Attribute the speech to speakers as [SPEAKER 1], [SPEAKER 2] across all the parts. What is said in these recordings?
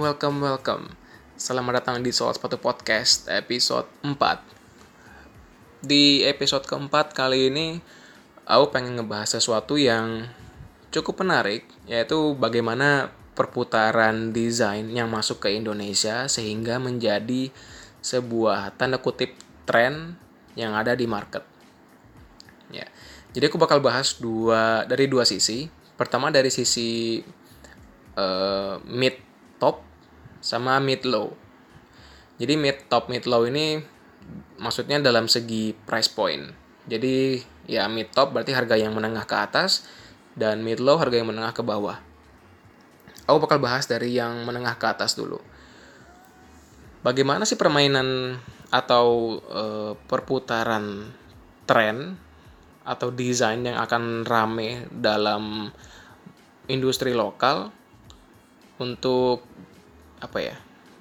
[SPEAKER 1] Welcome, welcome. Selamat datang di Soal Sepatu Podcast episode 4. Di episode keempat kali ini, aku pengen ngebahas sesuatu yang cukup menarik, yaitu bagaimana perputaran desain yang masuk ke Indonesia sehingga menjadi sebuah tanda kutip tren yang ada di market. Ya. Jadi aku bakal bahas dua dari dua sisi. Pertama dari sisi uh, mid top sama mid low. Jadi mid top mid low ini maksudnya dalam segi price point. Jadi ya mid top berarti harga yang menengah ke atas dan mid low harga yang menengah ke bawah. Aku bakal bahas dari yang menengah ke atas dulu. Bagaimana sih permainan atau uh, perputaran tren atau desain yang akan rame dalam industri lokal untuk apa ya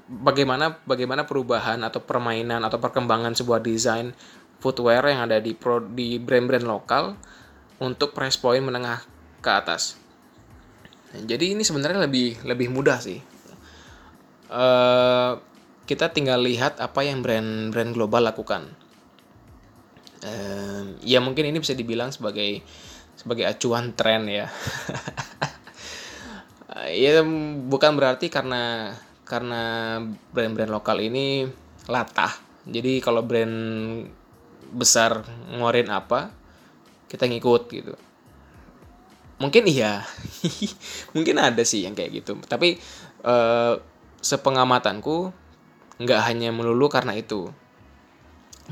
[SPEAKER 1] bagaimana bagaimana perubahan atau permainan atau perkembangan sebuah desain footwear yang ada di pro, di brand-brand lokal untuk price point menengah ke atas. jadi ini sebenarnya lebih lebih mudah sih. Uh, kita tinggal lihat apa yang brand-brand global lakukan. Uh, ya mungkin ini bisa dibilang sebagai sebagai acuan tren ya. ya bukan berarti karena karena brand-brand lokal ini latah. Jadi kalau brand besar ngeluarin apa, kita ngikut gitu. Mungkin iya, mungkin ada sih yang kayak gitu. Tapi eh, sepengamatanku nggak hanya melulu karena itu.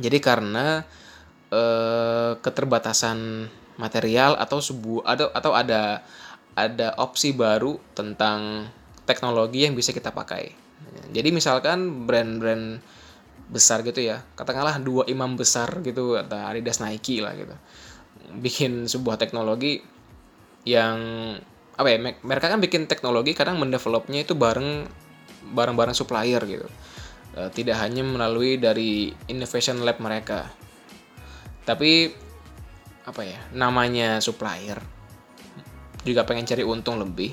[SPEAKER 1] Jadi karena eh, keterbatasan material atau sebuah atau atau ada ada opsi baru tentang teknologi yang bisa kita pakai. Jadi misalkan brand-brand besar gitu ya, katakanlah dua imam besar gitu atau Adidas Nike lah gitu. Bikin sebuah teknologi yang apa ya mereka kan bikin teknologi kadang mendevelopnya itu bareng bareng-bareng supplier gitu e, tidak hanya melalui dari innovation lab mereka tapi apa ya namanya supplier juga pengen cari untung lebih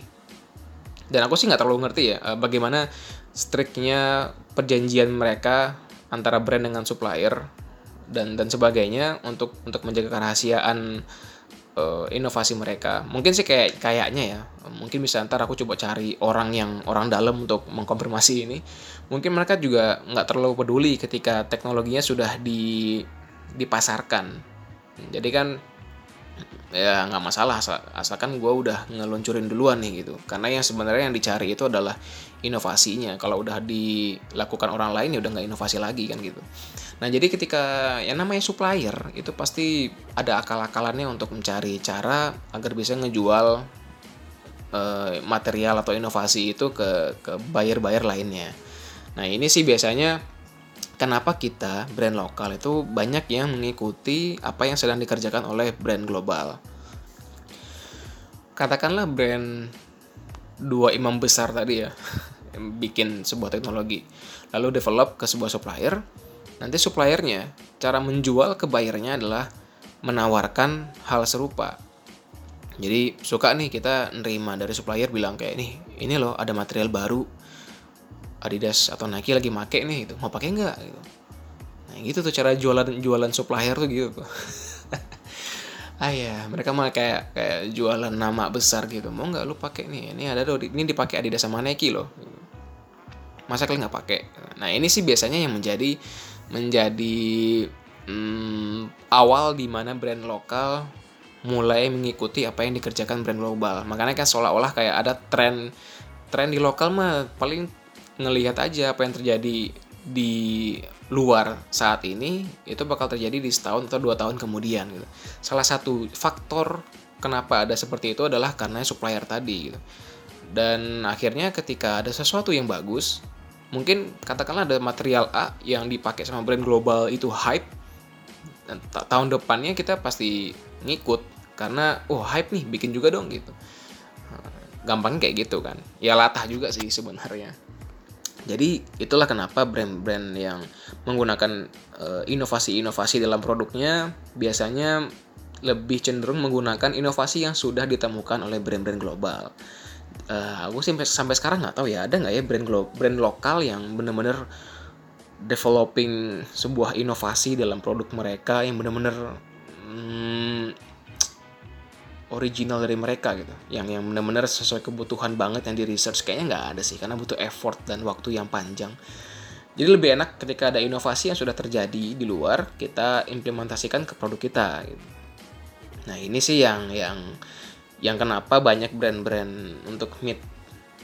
[SPEAKER 1] dan aku sih nggak terlalu ngerti ya eh, bagaimana striknya perjanjian mereka antara brand dengan supplier dan dan sebagainya untuk untuk menjaga kerahasiaan uh, inovasi mereka. Mungkin sih kayak kayaknya ya mungkin bisa ntar aku coba cari orang yang orang dalam untuk mengkonfirmasi ini. Mungkin mereka juga nggak terlalu peduli ketika teknologinya sudah di dipasarkan. Jadi kan ya nggak masalah asal, asalkan gue udah ngeluncurin duluan nih gitu. Karena yang sebenarnya yang dicari itu adalah inovasinya. Kalau udah dilakukan orang lain ya udah nggak inovasi lagi kan gitu. Nah jadi ketika yang namanya supplier itu pasti ada akal-akalannya untuk mencari cara agar bisa ngejual uh, material atau inovasi itu ke ke buyer-buyer lainnya. Nah ini sih biasanya kenapa kita brand lokal itu banyak yang mengikuti apa yang sedang dikerjakan oleh brand global. Katakanlah brand dua imam besar tadi ya, bikin sebuah teknologi, lalu develop ke sebuah supplier, nanti suppliernya cara menjual ke buyernya adalah menawarkan hal serupa. Jadi suka nih kita nerima dari supplier bilang kayak nih, ini loh ada material baru, Adidas atau Nike lagi make nih gitu. Mau pakai nggak gitu? Nah gitu tuh cara jualan jualan supplier tuh gitu. Tuh ah ya mereka mah kayak kayak jualan nama besar gitu. Mau nggak lu pakai nih? Ini ada tuh ini dipakai Adidas sama Nike loh. Masa kalian nggak pakai? Nah ini sih biasanya yang menjadi menjadi hmm, awal di mana brand lokal mulai mengikuti apa yang dikerjakan brand global. Makanya kan seolah-olah kayak ada tren tren di lokal mah paling ngelihat aja apa yang terjadi di luar saat ini itu bakal terjadi di setahun atau dua tahun kemudian gitu. Salah satu faktor kenapa ada seperti itu adalah karena supplier tadi gitu. Dan akhirnya ketika ada sesuatu yang bagus, mungkin katakanlah ada material A yang dipakai sama brand global itu hype dan tahun depannya kita pasti ngikut karena oh hype nih bikin juga dong gitu. Gampangnya kayak gitu kan. Ya latah juga sih sebenarnya. Jadi itulah kenapa brand-brand yang menggunakan uh, inovasi-inovasi dalam produknya biasanya lebih cenderung menggunakan inovasi yang sudah ditemukan oleh brand-brand global. uh, aku sih sampai sekarang nggak tahu ya ada nggak ya brand glo brand lokal yang bener-bener developing sebuah inovasi dalam produk mereka yang bener-bener hmm, original dari mereka gitu. Yang yang benar-benar sesuai kebutuhan banget yang di research kayaknya nggak ada sih karena butuh effort dan waktu yang panjang. Jadi lebih enak ketika ada inovasi yang sudah terjadi di luar kita implementasikan ke produk kita gitu. nah ini sih yang yang yang kenapa banyak brand-brand untuk mid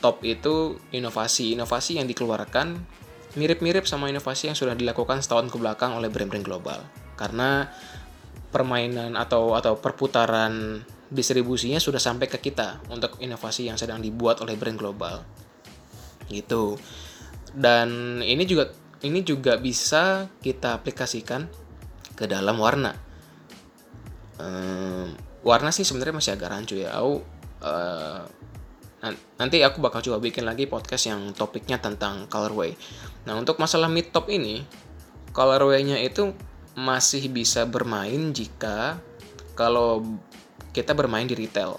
[SPEAKER 1] top itu inovasi-inovasi yang dikeluarkan mirip-mirip sama inovasi yang sudah dilakukan setahun ke belakang oleh brand-brand global. Karena permainan atau atau perputaran distribusinya sudah sampai ke kita untuk inovasi yang sedang dibuat oleh brand global. Gitu. Dan ini juga ini juga bisa kita aplikasikan ke dalam warna. Ehm, warna sih sebenarnya masih agak rancu ya. Aku uh, nanti aku bakal coba bikin lagi podcast yang topiknya tentang colorway. Nah untuk masalah mid top ini colorway-nya itu masih bisa bermain jika kalau kita bermain di retail.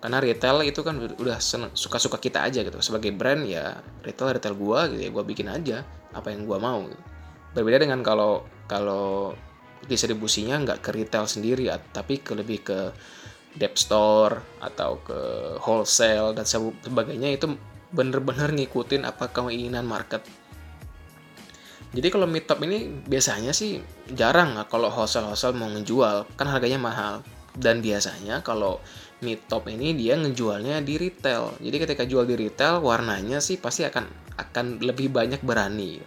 [SPEAKER 1] Karena retail itu kan udah suka-suka kita aja gitu. Sebagai brand ya retail retail gua gitu ya gua bikin aja apa yang gua mau gitu. berbeda dengan kalau kalau distribusinya nggak ke retail sendiri tapi ke lebih ke dep store atau ke wholesale dan sebagainya itu bener-bener ngikutin apa keinginan market. Jadi kalau mid top ini biasanya sih jarang kalau wholesale wholesale mau ngejual kan harganya mahal dan biasanya kalau mid top ini dia ngejualnya di retail. Jadi ketika jual di retail warnanya sih pasti akan akan lebih banyak berani.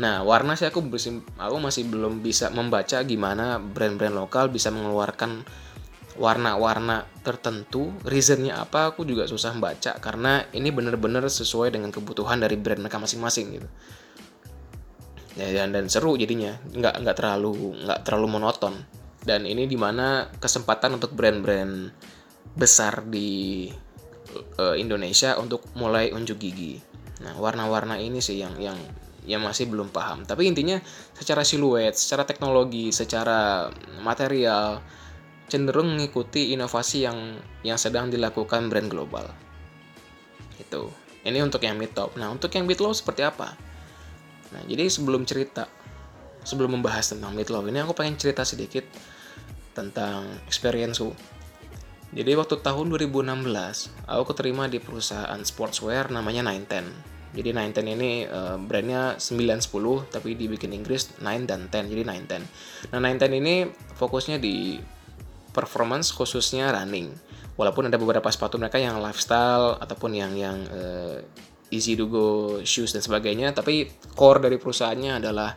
[SPEAKER 1] Nah warna sih aku masih aku masih belum bisa membaca gimana brand-brand lokal bisa mengeluarkan warna-warna tertentu. Reasonnya apa aku juga susah membaca karena ini bener-bener sesuai dengan kebutuhan dari brand mereka masing-masing gitu. Ya dan, dan seru jadinya. Nggak nggak terlalu nggak terlalu monoton dan ini di mana kesempatan untuk brand-brand besar di uh, Indonesia untuk mulai unjuk gigi. Nah, warna-warna ini sih yang yang yang masih belum paham. Tapi intinya secara siluet, secara teknologi, secara material cenderung mengikuti inovasi yang yang sedang dilakukan brand global. Itu. Ini untuk yang mid top. Nah, untuk yang mid low seperti apa? Nah, jadi sebelum cerita sebelum membahas tentang mid ini aku pengen cerita sedikit tentang experienceku. Jadi waktu tahun 2016, aku keterima di perusahaan sportswear namanya 910. Jadi 910 ini uh, brandnya 910 tapi dibikin Inggris 9 dan 10 jadi 910. Nah 910 ini fokusnya di performance khususnya running. Walaupun ada beberapa sepatu mereka yang lifestyle ataupun yang yang uh, easy to go shoes dan sebagainya, tapi core dari perusahaannya adalah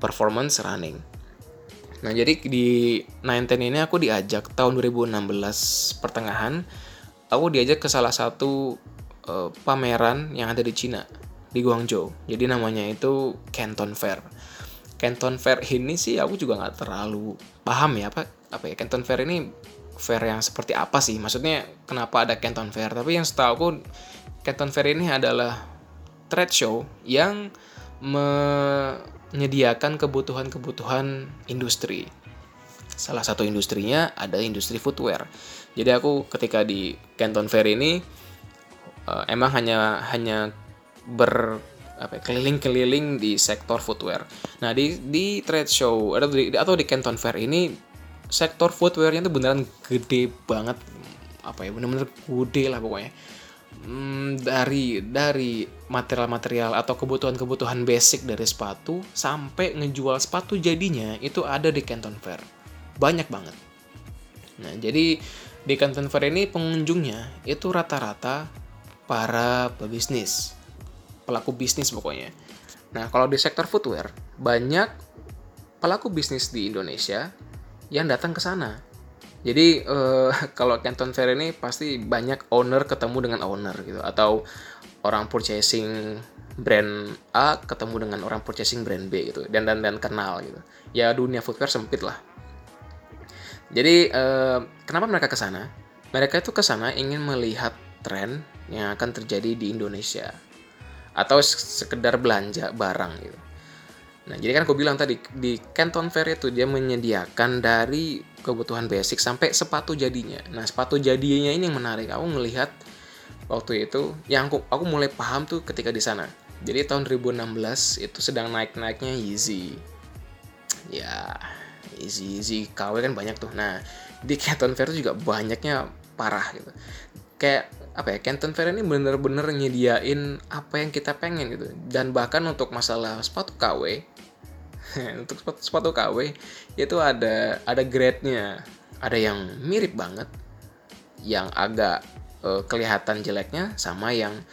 [SPEAKER 1] performance running. Nah, jadi di 910 ini aku diajak tahun 2016 pertengahan, aku diajak ke salah satu uh, pameran yang ada di Cina, di Guangzhou. Jadi namanya itu Canton Fair. Canton Fair ini sih aku juga nggak terlalu paham ya apa apa ya Canton Fair ini fair yang seperti apa sih? Maksudnya kenapa ada Canton Fair? Tapi yang setahu aku Canton Fair ini adalah trade show yang me menyediakan kebutuhan-kebutuhan industri. Salah satu industrinya ada industri footwear. Jadi aku ketika di Canton Fair ini uh, emang hanya hanya ber apa ya, keliling-keliling di sektor footwear. Nah di di trade show atau di, atau di Canton Fair ini sektor footwearnya tuh beneran gede banget apa ya bener-bener gede lah pokoknya hmm, dari dari material-material atau kebutuhan-kebutuhan basic dari sepatu sampai ngejual sepatu jadinya itu ada di Canton Fair. Banyak banget. Nah, jadi di Canton Fair ini pengunjungnya itu rata-rata para pebisnis. Pelaku bisnis pokoknya. Nah, kalau di sektor footwear, banyak pelaku bisnis di Indonesia yang datang ke sana jadi uh, kalau Canton Fair ini pasti banyak owner ketemu dengan owner gitu atau orang purchasing brand A ketemu dengan orang purchasing brand B gitu dan dan dan kenal gitu. Ya dunia footwear sempit lah. Jadi uh, kenapa mereka ke sana? Mereka itu ke sana ingin melihat tren yang akan terjadi di Indonesia atau sekedar belanja barang gitu. Nah, jadi kan aku bilang tadi di Canton Fair itu dia menyediakan dari kebutuhan basic sampai sepatu jadinya. Nah, sepatu jadinya ini yang menarik. Aku melihat waktu itu yang aku aku mulai paham tuh ketika di sana jadi tahun 2016 itu sedang naik-naiknya Yeezy ya Yeezy Yeezy KW kan banyak tuh nah di Canton Fair juga banyaknya parah gitu kayak apa ya Canton Fair ini bener-bener nyediain apa yang kita pengen gitu. Dan bahkan untuk masalah sepatu KW untuk sepatu, sepatu KW itu ada ada grade-nya. Ada yang mirip banget yang agak uh, kelihatan jeleknya sama yang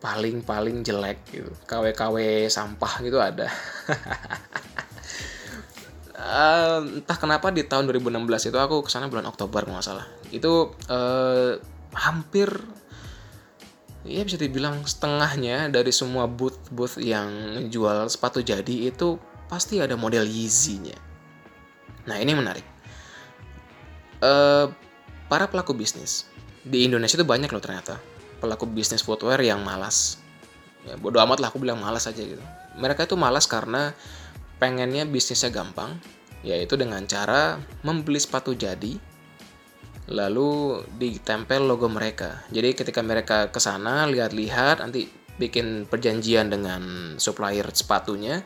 [SPEAKER 1] paling paling jelek gitu. KW-KW sampah gitu ada. Uh, entah kenapa di tahun 2016 itu aku ke sana bulan Oktober nggak salah. Itu uh, hampir ya bisa dibilang setengahnya dari semua booth booth yang jual sepatu jadi itu pasti ada model Yeezy-nya. Nah ini menarik. Uh, para pelaku bisnis di Indonesia itu banyak loh ternyata pelaku bisnis footwear yang malas. Ya, bodoh amat lah aku bilang malas aja gitu. Mereka itu malas karena pengennya bisnisnya gampang, yaitu dengan cara membeli sepatu jadi, lalu ditempel logo mereka. Jadi ketika mereka ke sana lihat-lihat, nanti bikin perjanjian dengan supplier sepatunya,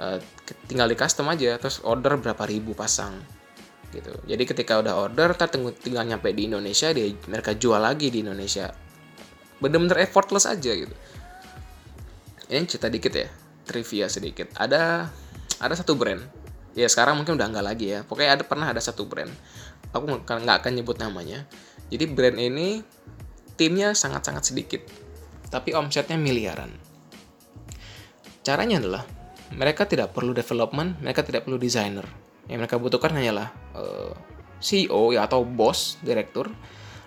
[SPEAKER 1] uh, tinggal di custom aja terus order berapa ribu pasang gitu. Jadi ketika udah order tak tinggal nyampe di Indonesia dia mereka jual lagi di Indonesia. Bener-bener effortless aja gitu. Ini cerita dikit ya trivia sedikit. Ada ada satu brand. Ya sekarang mungkin udah nggak lagi ya. Pokoknya ada pernah ada satu brand aku nggak akan nyebut namanya jadi brand ini timnya sangat-sangat sedikit tapi omsetnya miliaran caranya adalah mereka tidak perlu development, mereka tidak perlu designer. Yang mereka butuhkan hanyalah uh, eh, CEO ya atau bos, direktur,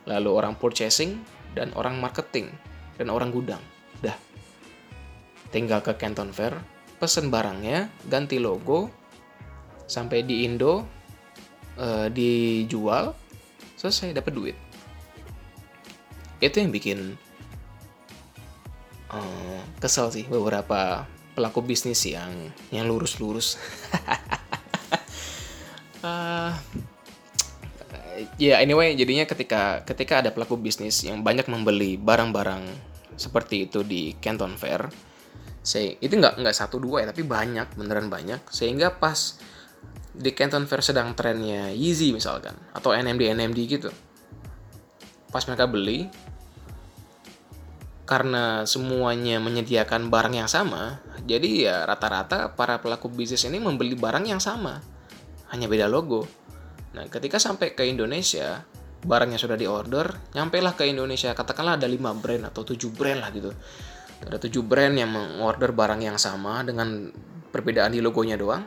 [SPEAKER 1] lalu orang purchasing dan orang marketing dan orang gudang. Dah. Tinggal ke Canton Fair, pesen barangnya, ganti logo, sampai di Indo uh, dijual, selesai dapat duit. Itu yang bikin uh, kesel sih beberapa pelaku bisnis yang yang lurus-lurus. uh, ya yeah, anyway jadinya ketika ketika ada pelaku bisnis yang banyak membeli barang-barang seperti itu di Canton Fair, saya itu nggak nggak satu dua ya tapi banyak beneran banyak sehingga pas di Canton Fair sedang trennya Yeezy misalkan atau NMD NMD gitu pas mereka beli karena semuanya menyediakan barang yang sama, jadi ya rata-rata para pelaku bisnis ini membeli barang yang sama, hanya beda logo. Nah, ketika sampai ke Indonesia, barangnya sudah diorder, lah ke Indonesia, katakanlah ada 5 brand atau 7 brand lah gitu. Ada 7 brand yang mengorder barang yang sama dengan perbedaan di logonya doang.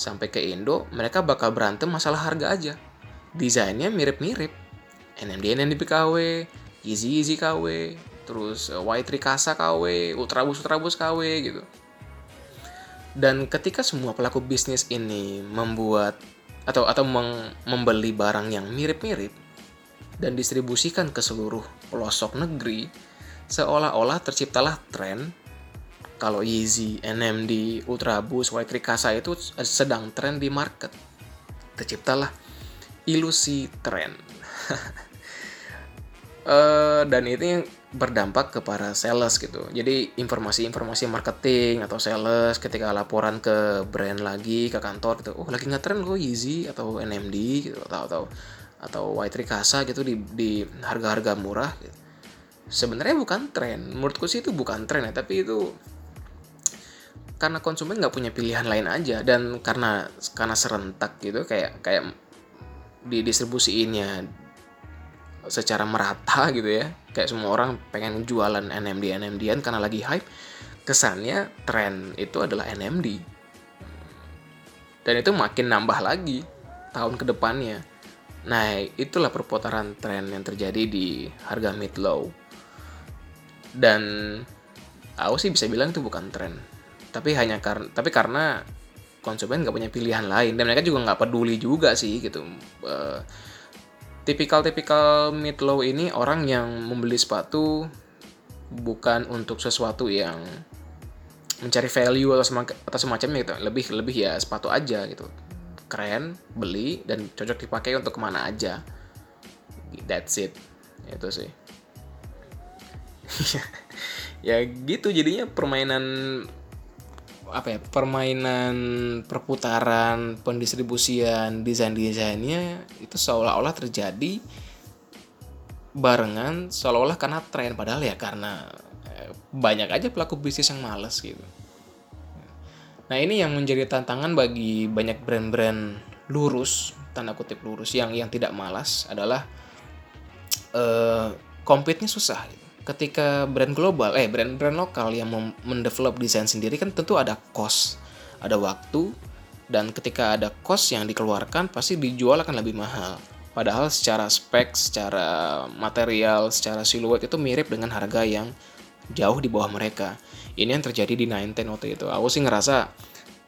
[SPEAKER 1] Sampai ke Indo, mereka bakal berantem masalah harga aja. Desainnya mirip-mirip. NMD NMD KW, Easy Easy KW, terus uh, White Ricasa KW, Ultrabus Ultrabus KW gitu. Dan ketika semua pelaku bisnis ini membuat atau atau meng, membeli barang yang mirip-mirip dan distribusikan ke seluruh pelosok negeri, seolah-olah terciptalah tren kalau Yeezy, NMD, Ultrabus, White Ricasa itu sedang tren di market. Terciptalah ilusi tren. uh, dan itu berdampak ke para sales gitu. Jadi informasi-informasi marketing atau sales ketika laporan ke brand lagi ke kantor gitu, oh lagi ngetren kok Yeezy atau NMD gitu atau atau atau White Ricasa gitu di di harga-harga murah gitu. Sebenarnya bukan tren, menurutku sih itu bukan tren ya, tapi itu karena konsumen nggak punya pilihan lain aja. Dan karena karena serentak gitu kayak kayak didistribusiinnya secara merata gitu ya. Kayak semua orang pengen jualan NMD NMDan karena lagi hype. Kesannya tren itu adalah NMD dan itu makin nambah lagi tahun ke depannya nah itulah perputaran tren yang terjadi di harga mid low dan aku sih bisa bilang itu bukan tren tapi hanya karena tapi karena konsumen nggak punya pilihan lain. Dan mereka juga nggak peduli juga sih gitu. Uh, tipikal-tipikal mid low ini orang yang membeli sepatu bukan untuk sesuatu yang mencari value atau semacam atau semacamnya gitu. Lebih lebih ya sepatu aja gitu. Keren beli dan cocok dipakai untuk ke mana aja. That's it. Itu sih. Ya gitu jadinya permainan apa ya permainan perputaran pendistribusian desain desainnya itu seolah-olah terjadi barengan seolah-olah karena tren. Padahal ya karena eh, banyak aja pelaku bisnis yang males gitu. Nah ini yang menjadi tantangan bagi banyak brand-brand lurus tanda kutip lurus yang yang tidak malas adalah uh, susah gitu ketika brand global eh brand-brand lokal yang mendevelop desain sendiri kan tentu ada cost ada waktu dan ketika ada cost yang dikeluarkan pasti dijual akan lebih mahal. Padahal secara spek secara material secara siluet itu mirip dengan harga yang jauh di bawah mereka. Ini yang terjadi di Nine Ten waktu itu. Aku sih ngerasa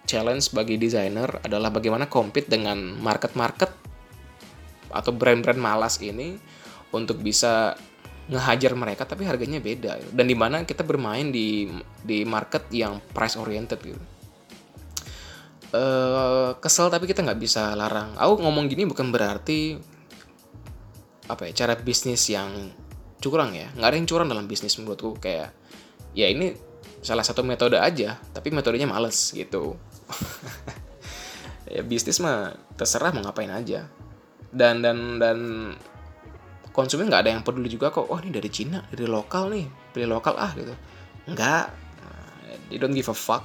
[SPEAKER 1] challenge bagi desainer adalah bagaimana compete dengan market-market atau brand-brand malas ini untuk bisa ngehajar mereka tapi harganya beda dan di mana kita bermain di di market yang price oriented gitu. Uh, kesel tapi kita nggak bisa larang. Aku ngomong gini bukan berarti apa ya cara bisnis yang curang ya. Nggak ada yang curang dalam bisnis menurutku kayak ya ini salah satu metode aja tapi metodenya males gitu. Ya bisnis mah terserah mau ngapain aja. Dan dan dan konsumen nggak ada yang peduli juga kok oh ini dari Cina dari lokal nih pilih lokal ah gitu. Nggak. They don't give a fuck.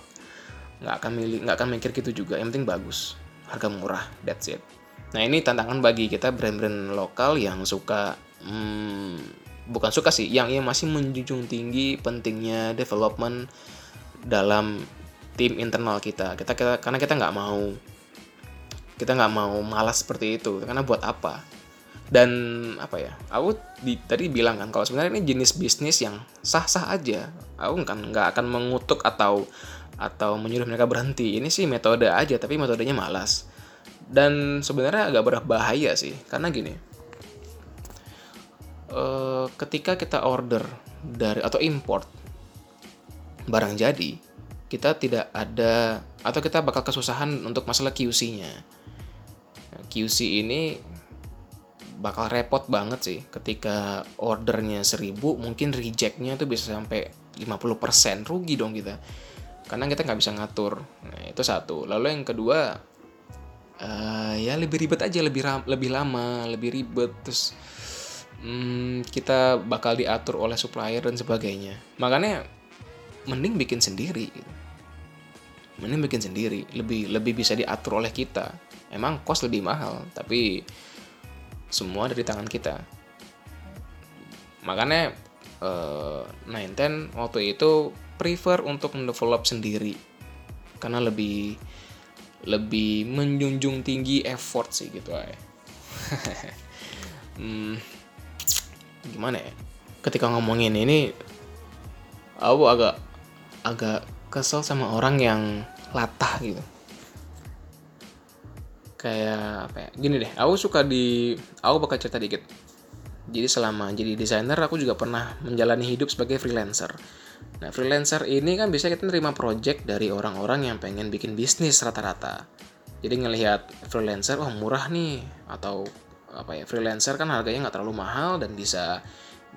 [SPEAKER 1] Nggak akan milih nggak akan mikir gitu juga yang penting bagus harga murah that's it. Nah ini tantangan bagi kita brand-brand lokal yang suka hmm, bukan suka sih yang yang masih menjunjung tinggi pentingnya development dalam tim internal kita. Kita, kita karena kita nggak mau kita nggak mau malas seperti itu. Karena buat apa dan apa ya aku di, tadi bilang kan kalau sebenarnya ini jenis bisnis yang sah-sah aja. Aku kan nggak akan mengutuk atau atau menyuruh mereka berhenti. Ini sih metode aja tapi metodenya malas. Dan sebenarnya agak berbahaya sih karena gini. E, ketika kita order dari atau import barang jadi kita tidak ada atau kita bakal kesusahan untuk masalah QC-nya. QC ini bakal repot banget sih. Ketika ordernya 1000 mungkin rejectnya tuh bisa sampai 50% rugi dong kita. Karena kita nggak bisa ngatur. Nah itu satu. Lalu yang kedua uh, ya lebih ribet aja lebih ram, lebih lama lebih ribet. Terus hmm, kita bakal diatur oleh supplier dan sebagainya. Makanya mending bikin sendiri. Mending bikin sendiri. Lebih lebih bisa diatur oleh kita. Emang cost lebih mahal tapi semua dari tangan kita. Makanya uh, Nine Ten waktu itu prefer untuk mendevelop sendiri. Karena lebih lebih menjunjung tinggi effort sih gitu aja hmm, gimana ya? Ketika ngomongin ini aku agak agak kesel sama orang yang latah gitu kayak apa ya? Gini deh aku suka di aku bakal cerita dikit. Jadi selama jadi desainer aku juga pernah menjalani hidup sebagai freelancer. Nah freelancer ini kan bisa kita nerima project dari orang-orang yang pengen bikin bisnis rata-rata. Jadi ngelihat freelancer wah murah nih atau apa ya freelancer kan harganya nggak terlalu mahal dan bisa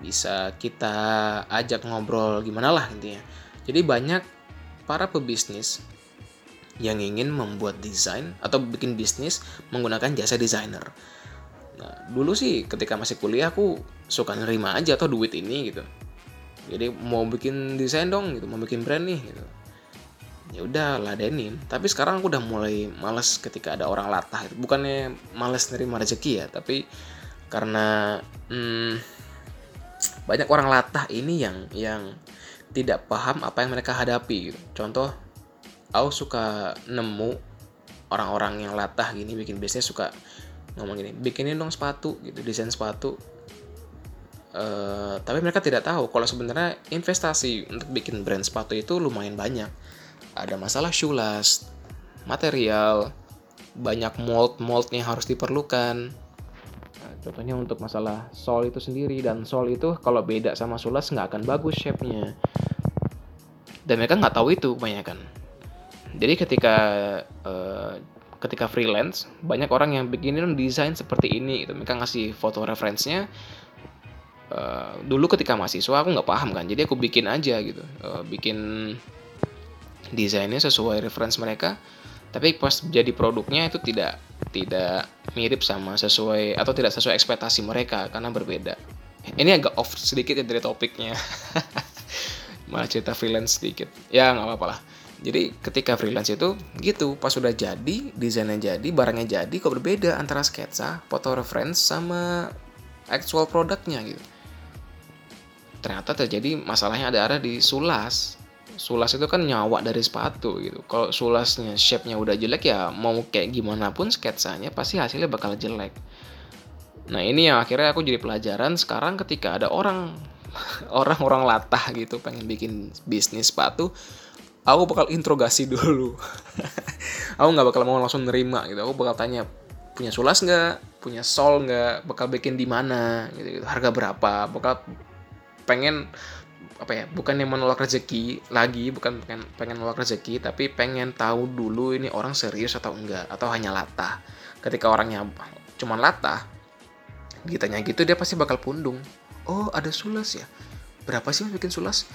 [SPEAKER 1] bisa kita ajak ngobrol gimana lah intinya. Jadi banyak para pebisnis yang ingin membuat desain atau bikin bisnis menggunakan jasa desainer. Nah, dulu sih ketika masih kuliah aku suka nerima aja atau duit ini gitu. Jadi mau bikin desain dong gitu, mau bikin brand nih gitu. Ya udah ladenin. Tapi sekarang aku udah mulai males ketika ada orang latah. Bukannya males nerima rezeki ya, tapi karena hmm, banyak orang latah ini yang yang tidak paham apa yang mereka hadapi gitu. Contoh aku suka nemu orang-orang yang latah gini bikin bisnis suka ngomong gini bikinin dong sepatu gitu desain sepatu. Uh, tapi mereka tidak tahu kalau sebenarnya investasi untuk bikin brand sepatu itu lumayan banyak. Ada masalah shoe last material banyak mold moldnya harus diperlukan. Nah, contohnya untuk masalah sol itu sendiri dan sol itu kalau beda sama sulas nggak akan bagus shape-nya. Dan mereka nggak tahu itu banyak kan jadi ketika uh, ketika freelance banyak orang yang bikinin desain seperti ini gitu. Mereka ngasih foto referensinya uh, dulu ketika mahasiswa aku nggak paham kan. Jadi aku bikin aja gitu. Uh, bikin desainnya sesuai reference mereka. Tapi pas jadi produknya itu tidak tidak mirip sama sesuai atau tidak sesuai ekspektasi mereka karena berbeda. Ini agak off sedikit ya dari topiknya. Malah cerita freelance sedikit. Ya nggak apa-apa lah jadi ketika freelance itu gitu pas sudah jadi desainnya jadi barangnya jadi kok berbeda antara sketsa foto reference sama actual produknya gitu. Ternyata terjadi masalahnya ada ada di sulas. Sulas itu kan nyawa dari sepatu gitu. Kalau sulasnya shape-nya udah jelek ya mau kayak gimana pun sketsanya pasti hasilnya bakal jelek. Nah ini yang akhirnya aku jadi pelajaran sekarang ketika ada orang orang-orang latah gitu pengen bikin bisnis sepatu aku bakal interogasi dulu. Aku nggak bakal mau langsung nerima gitu. Aku bakal tanya punya sulas nggak? Punya sol nggak? Bakal bikin di mana? Gitu, gitu. Harga berapa? Bakal pengen apa ya bukan yang menolak rezeki lagi bukan pengen pengen menolak rezeki tapi pengen tahu dulu ini orang serius atau enggak atau hanya latah. Ketika orangnya cuma latah ditanya gitu dia pasti bakal pundung. Oh ada sulas ya? Berapa sih bikin sulas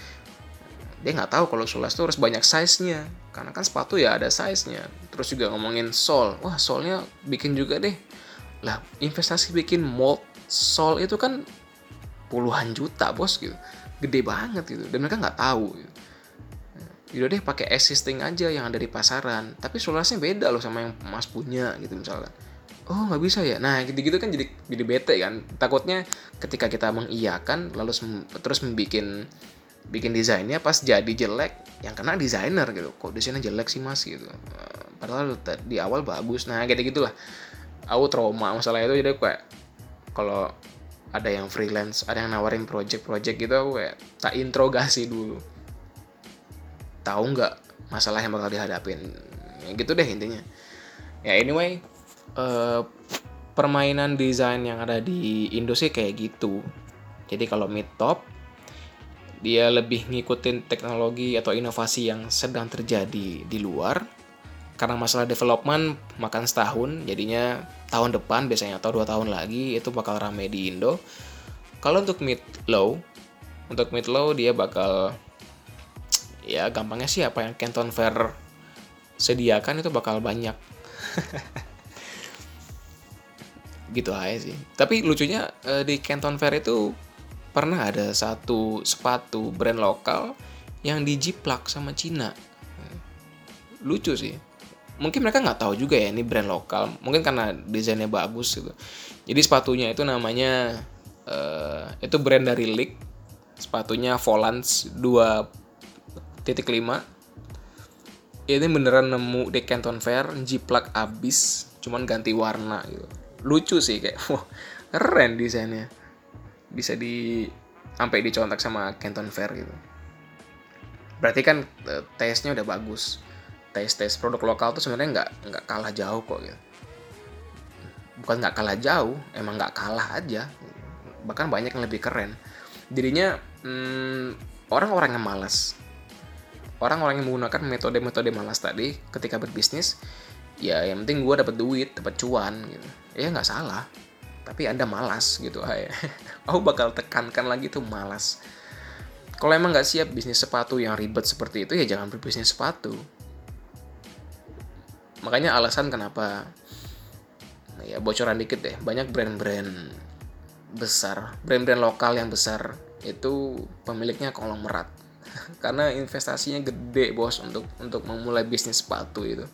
[SPEAKER 1] dia nggak tahu kalau sulas tuh harus banyak size-nya. Karena kan sepatu ya ada size-nya. Terus juga ngomongin sol wah solnya bikin juga deh. Lah investasi bikin mold sol itu kan puluhan juta bos gitu. Gede banget gitu. Dan mereka nggak tahu gitu. Yaudah deh pakai existing aja yang ada di pasaran. Tapi sulasnya beda loh sama yang mas punya gitu misalnya oh nggak bisa ya? Nah gitu-gitu kan jadi jadi bete kan. Takutnya ketika kita mengiyakan lalu terus membuat bikin desainnya pas jadi jelek yang kena desainer gitu. Kok desainnya jelek sih mas? Gitu. Eh, padahal di awal bagus. Nah gitu gitulah aku trauma masalah itu jadi kayak kalau ada yang freelance ada yang nawarin project-project gitu aku kayak tak interogasi dulu. Tahu nggak masalah yang bakal dihadapin? Ya gitu deh intinya. Ya anyway uh, permainan desain yang ada di Indo sih kayak gitu. Jadi kalau mid top dia lebih ngikutin teknologi atau inovasi yang sedang terjadi di luar. Karena masalah development makan setahun, jadinya tahun depan biasanya atau dua tahun lagi itu bakal rame di Indo. Kalau untuk mid low, untuk mid low dia bakal ya gampangnya sih apa yang Canton Fair sediakan itu bakal banyak. gitu aja sih tapi lucunya uh, di Canton Fair itu pernah ada satu sepatu brand lokal yang dijiplak sama Cina. Lucu sih. Mungkin mereka nggak tahu juga ya ini brand lokal. Mungkin karena desainnya bagus gitu. Jadi sepatunya itu namanya uh, itu brand dari Leak sepatunya Volans 2.5 ini beneran nemu di Canton Fair jiplak abis cuman ganti warna gitu. Lucu sih kayak wah keren desainnya bisa di sampai dicontak sama Canton Fair gitu. Berarti kan uh, tesnya udah bagus. Tes tes produk lokal tuh sebenarnya nggak nggak kalah jauh kok gitu. Bukan nggak kalah jauh emang nggak kalah aja. Bahkan banyak yang lebih keren. Jadinya hmm, orang-orang yang malas. Orang-orang yang menggunakan metode-metode malas tadi ketika berbisnis ya yang penting gue dapet duit dapet cuan gitu. Ya nggak salah tapi anda malas gitu aku bakal tekankan lagi tuh malas. Kalau emang nggak siap bisnis sepatu yang ribet seperti itu ya jangan berbisnis sepatu. Makanya alasan kenapa ya bocoran dikit deh banyak brand-brand besar brand-brand lokal yang besar itu pemiliknya konglomerat karena investasinya gede bos untuk untuk memulai bisnis sepatu itu.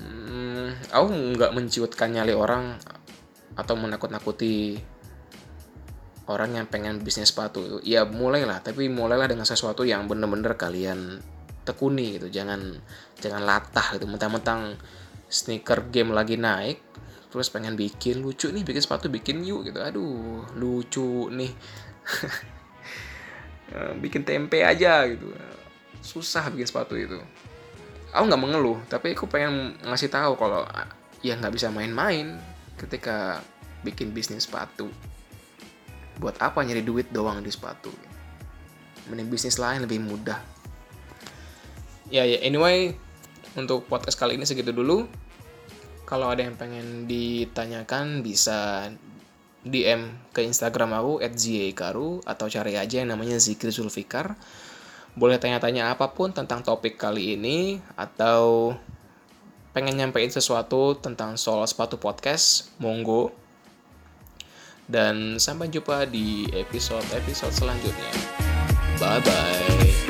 [SPEAKER 1] Hmm, aku nggak menciutkan nyali orang atau menakut-nakuti orang yang pengen bisnis sepatu. Ya mulailah. Tapi mulailah dengan sesuatu yang bener-bener kalian tekuni gitu. Jangan jangan latah gitu. Mentang-mentang sneaker game lagi naik terus pengen bikin lucu nih bikin sepatu bikin yuk gitu. Aduh lucu nih. Bikin tempe aja gitu. Susah bikin sepatu itu. Aku nggak mengeluh tapi aku pengen ngasih tahu kalau ya nggak bisa main-main ketika bikin bisnis sepatu buat apa nyari duit doang di sepatu? Mending bisnis lain lebih mudah. Ya ya anyway untuk podcast kali ini segitu dulu. Kalau ada yang pengen ditanyakan bisa DM ke Instagram aku @ziekaru atau cari aja yang namanya Zikri Zulfikar. Boleh tanya-tanya apa pun tentang topik kali ini atau pengen nyampein sesuatu tentang soal sepatu podcast, monggo. Dan sampai jumpa di episode-episode selanjutnya. Bye bye.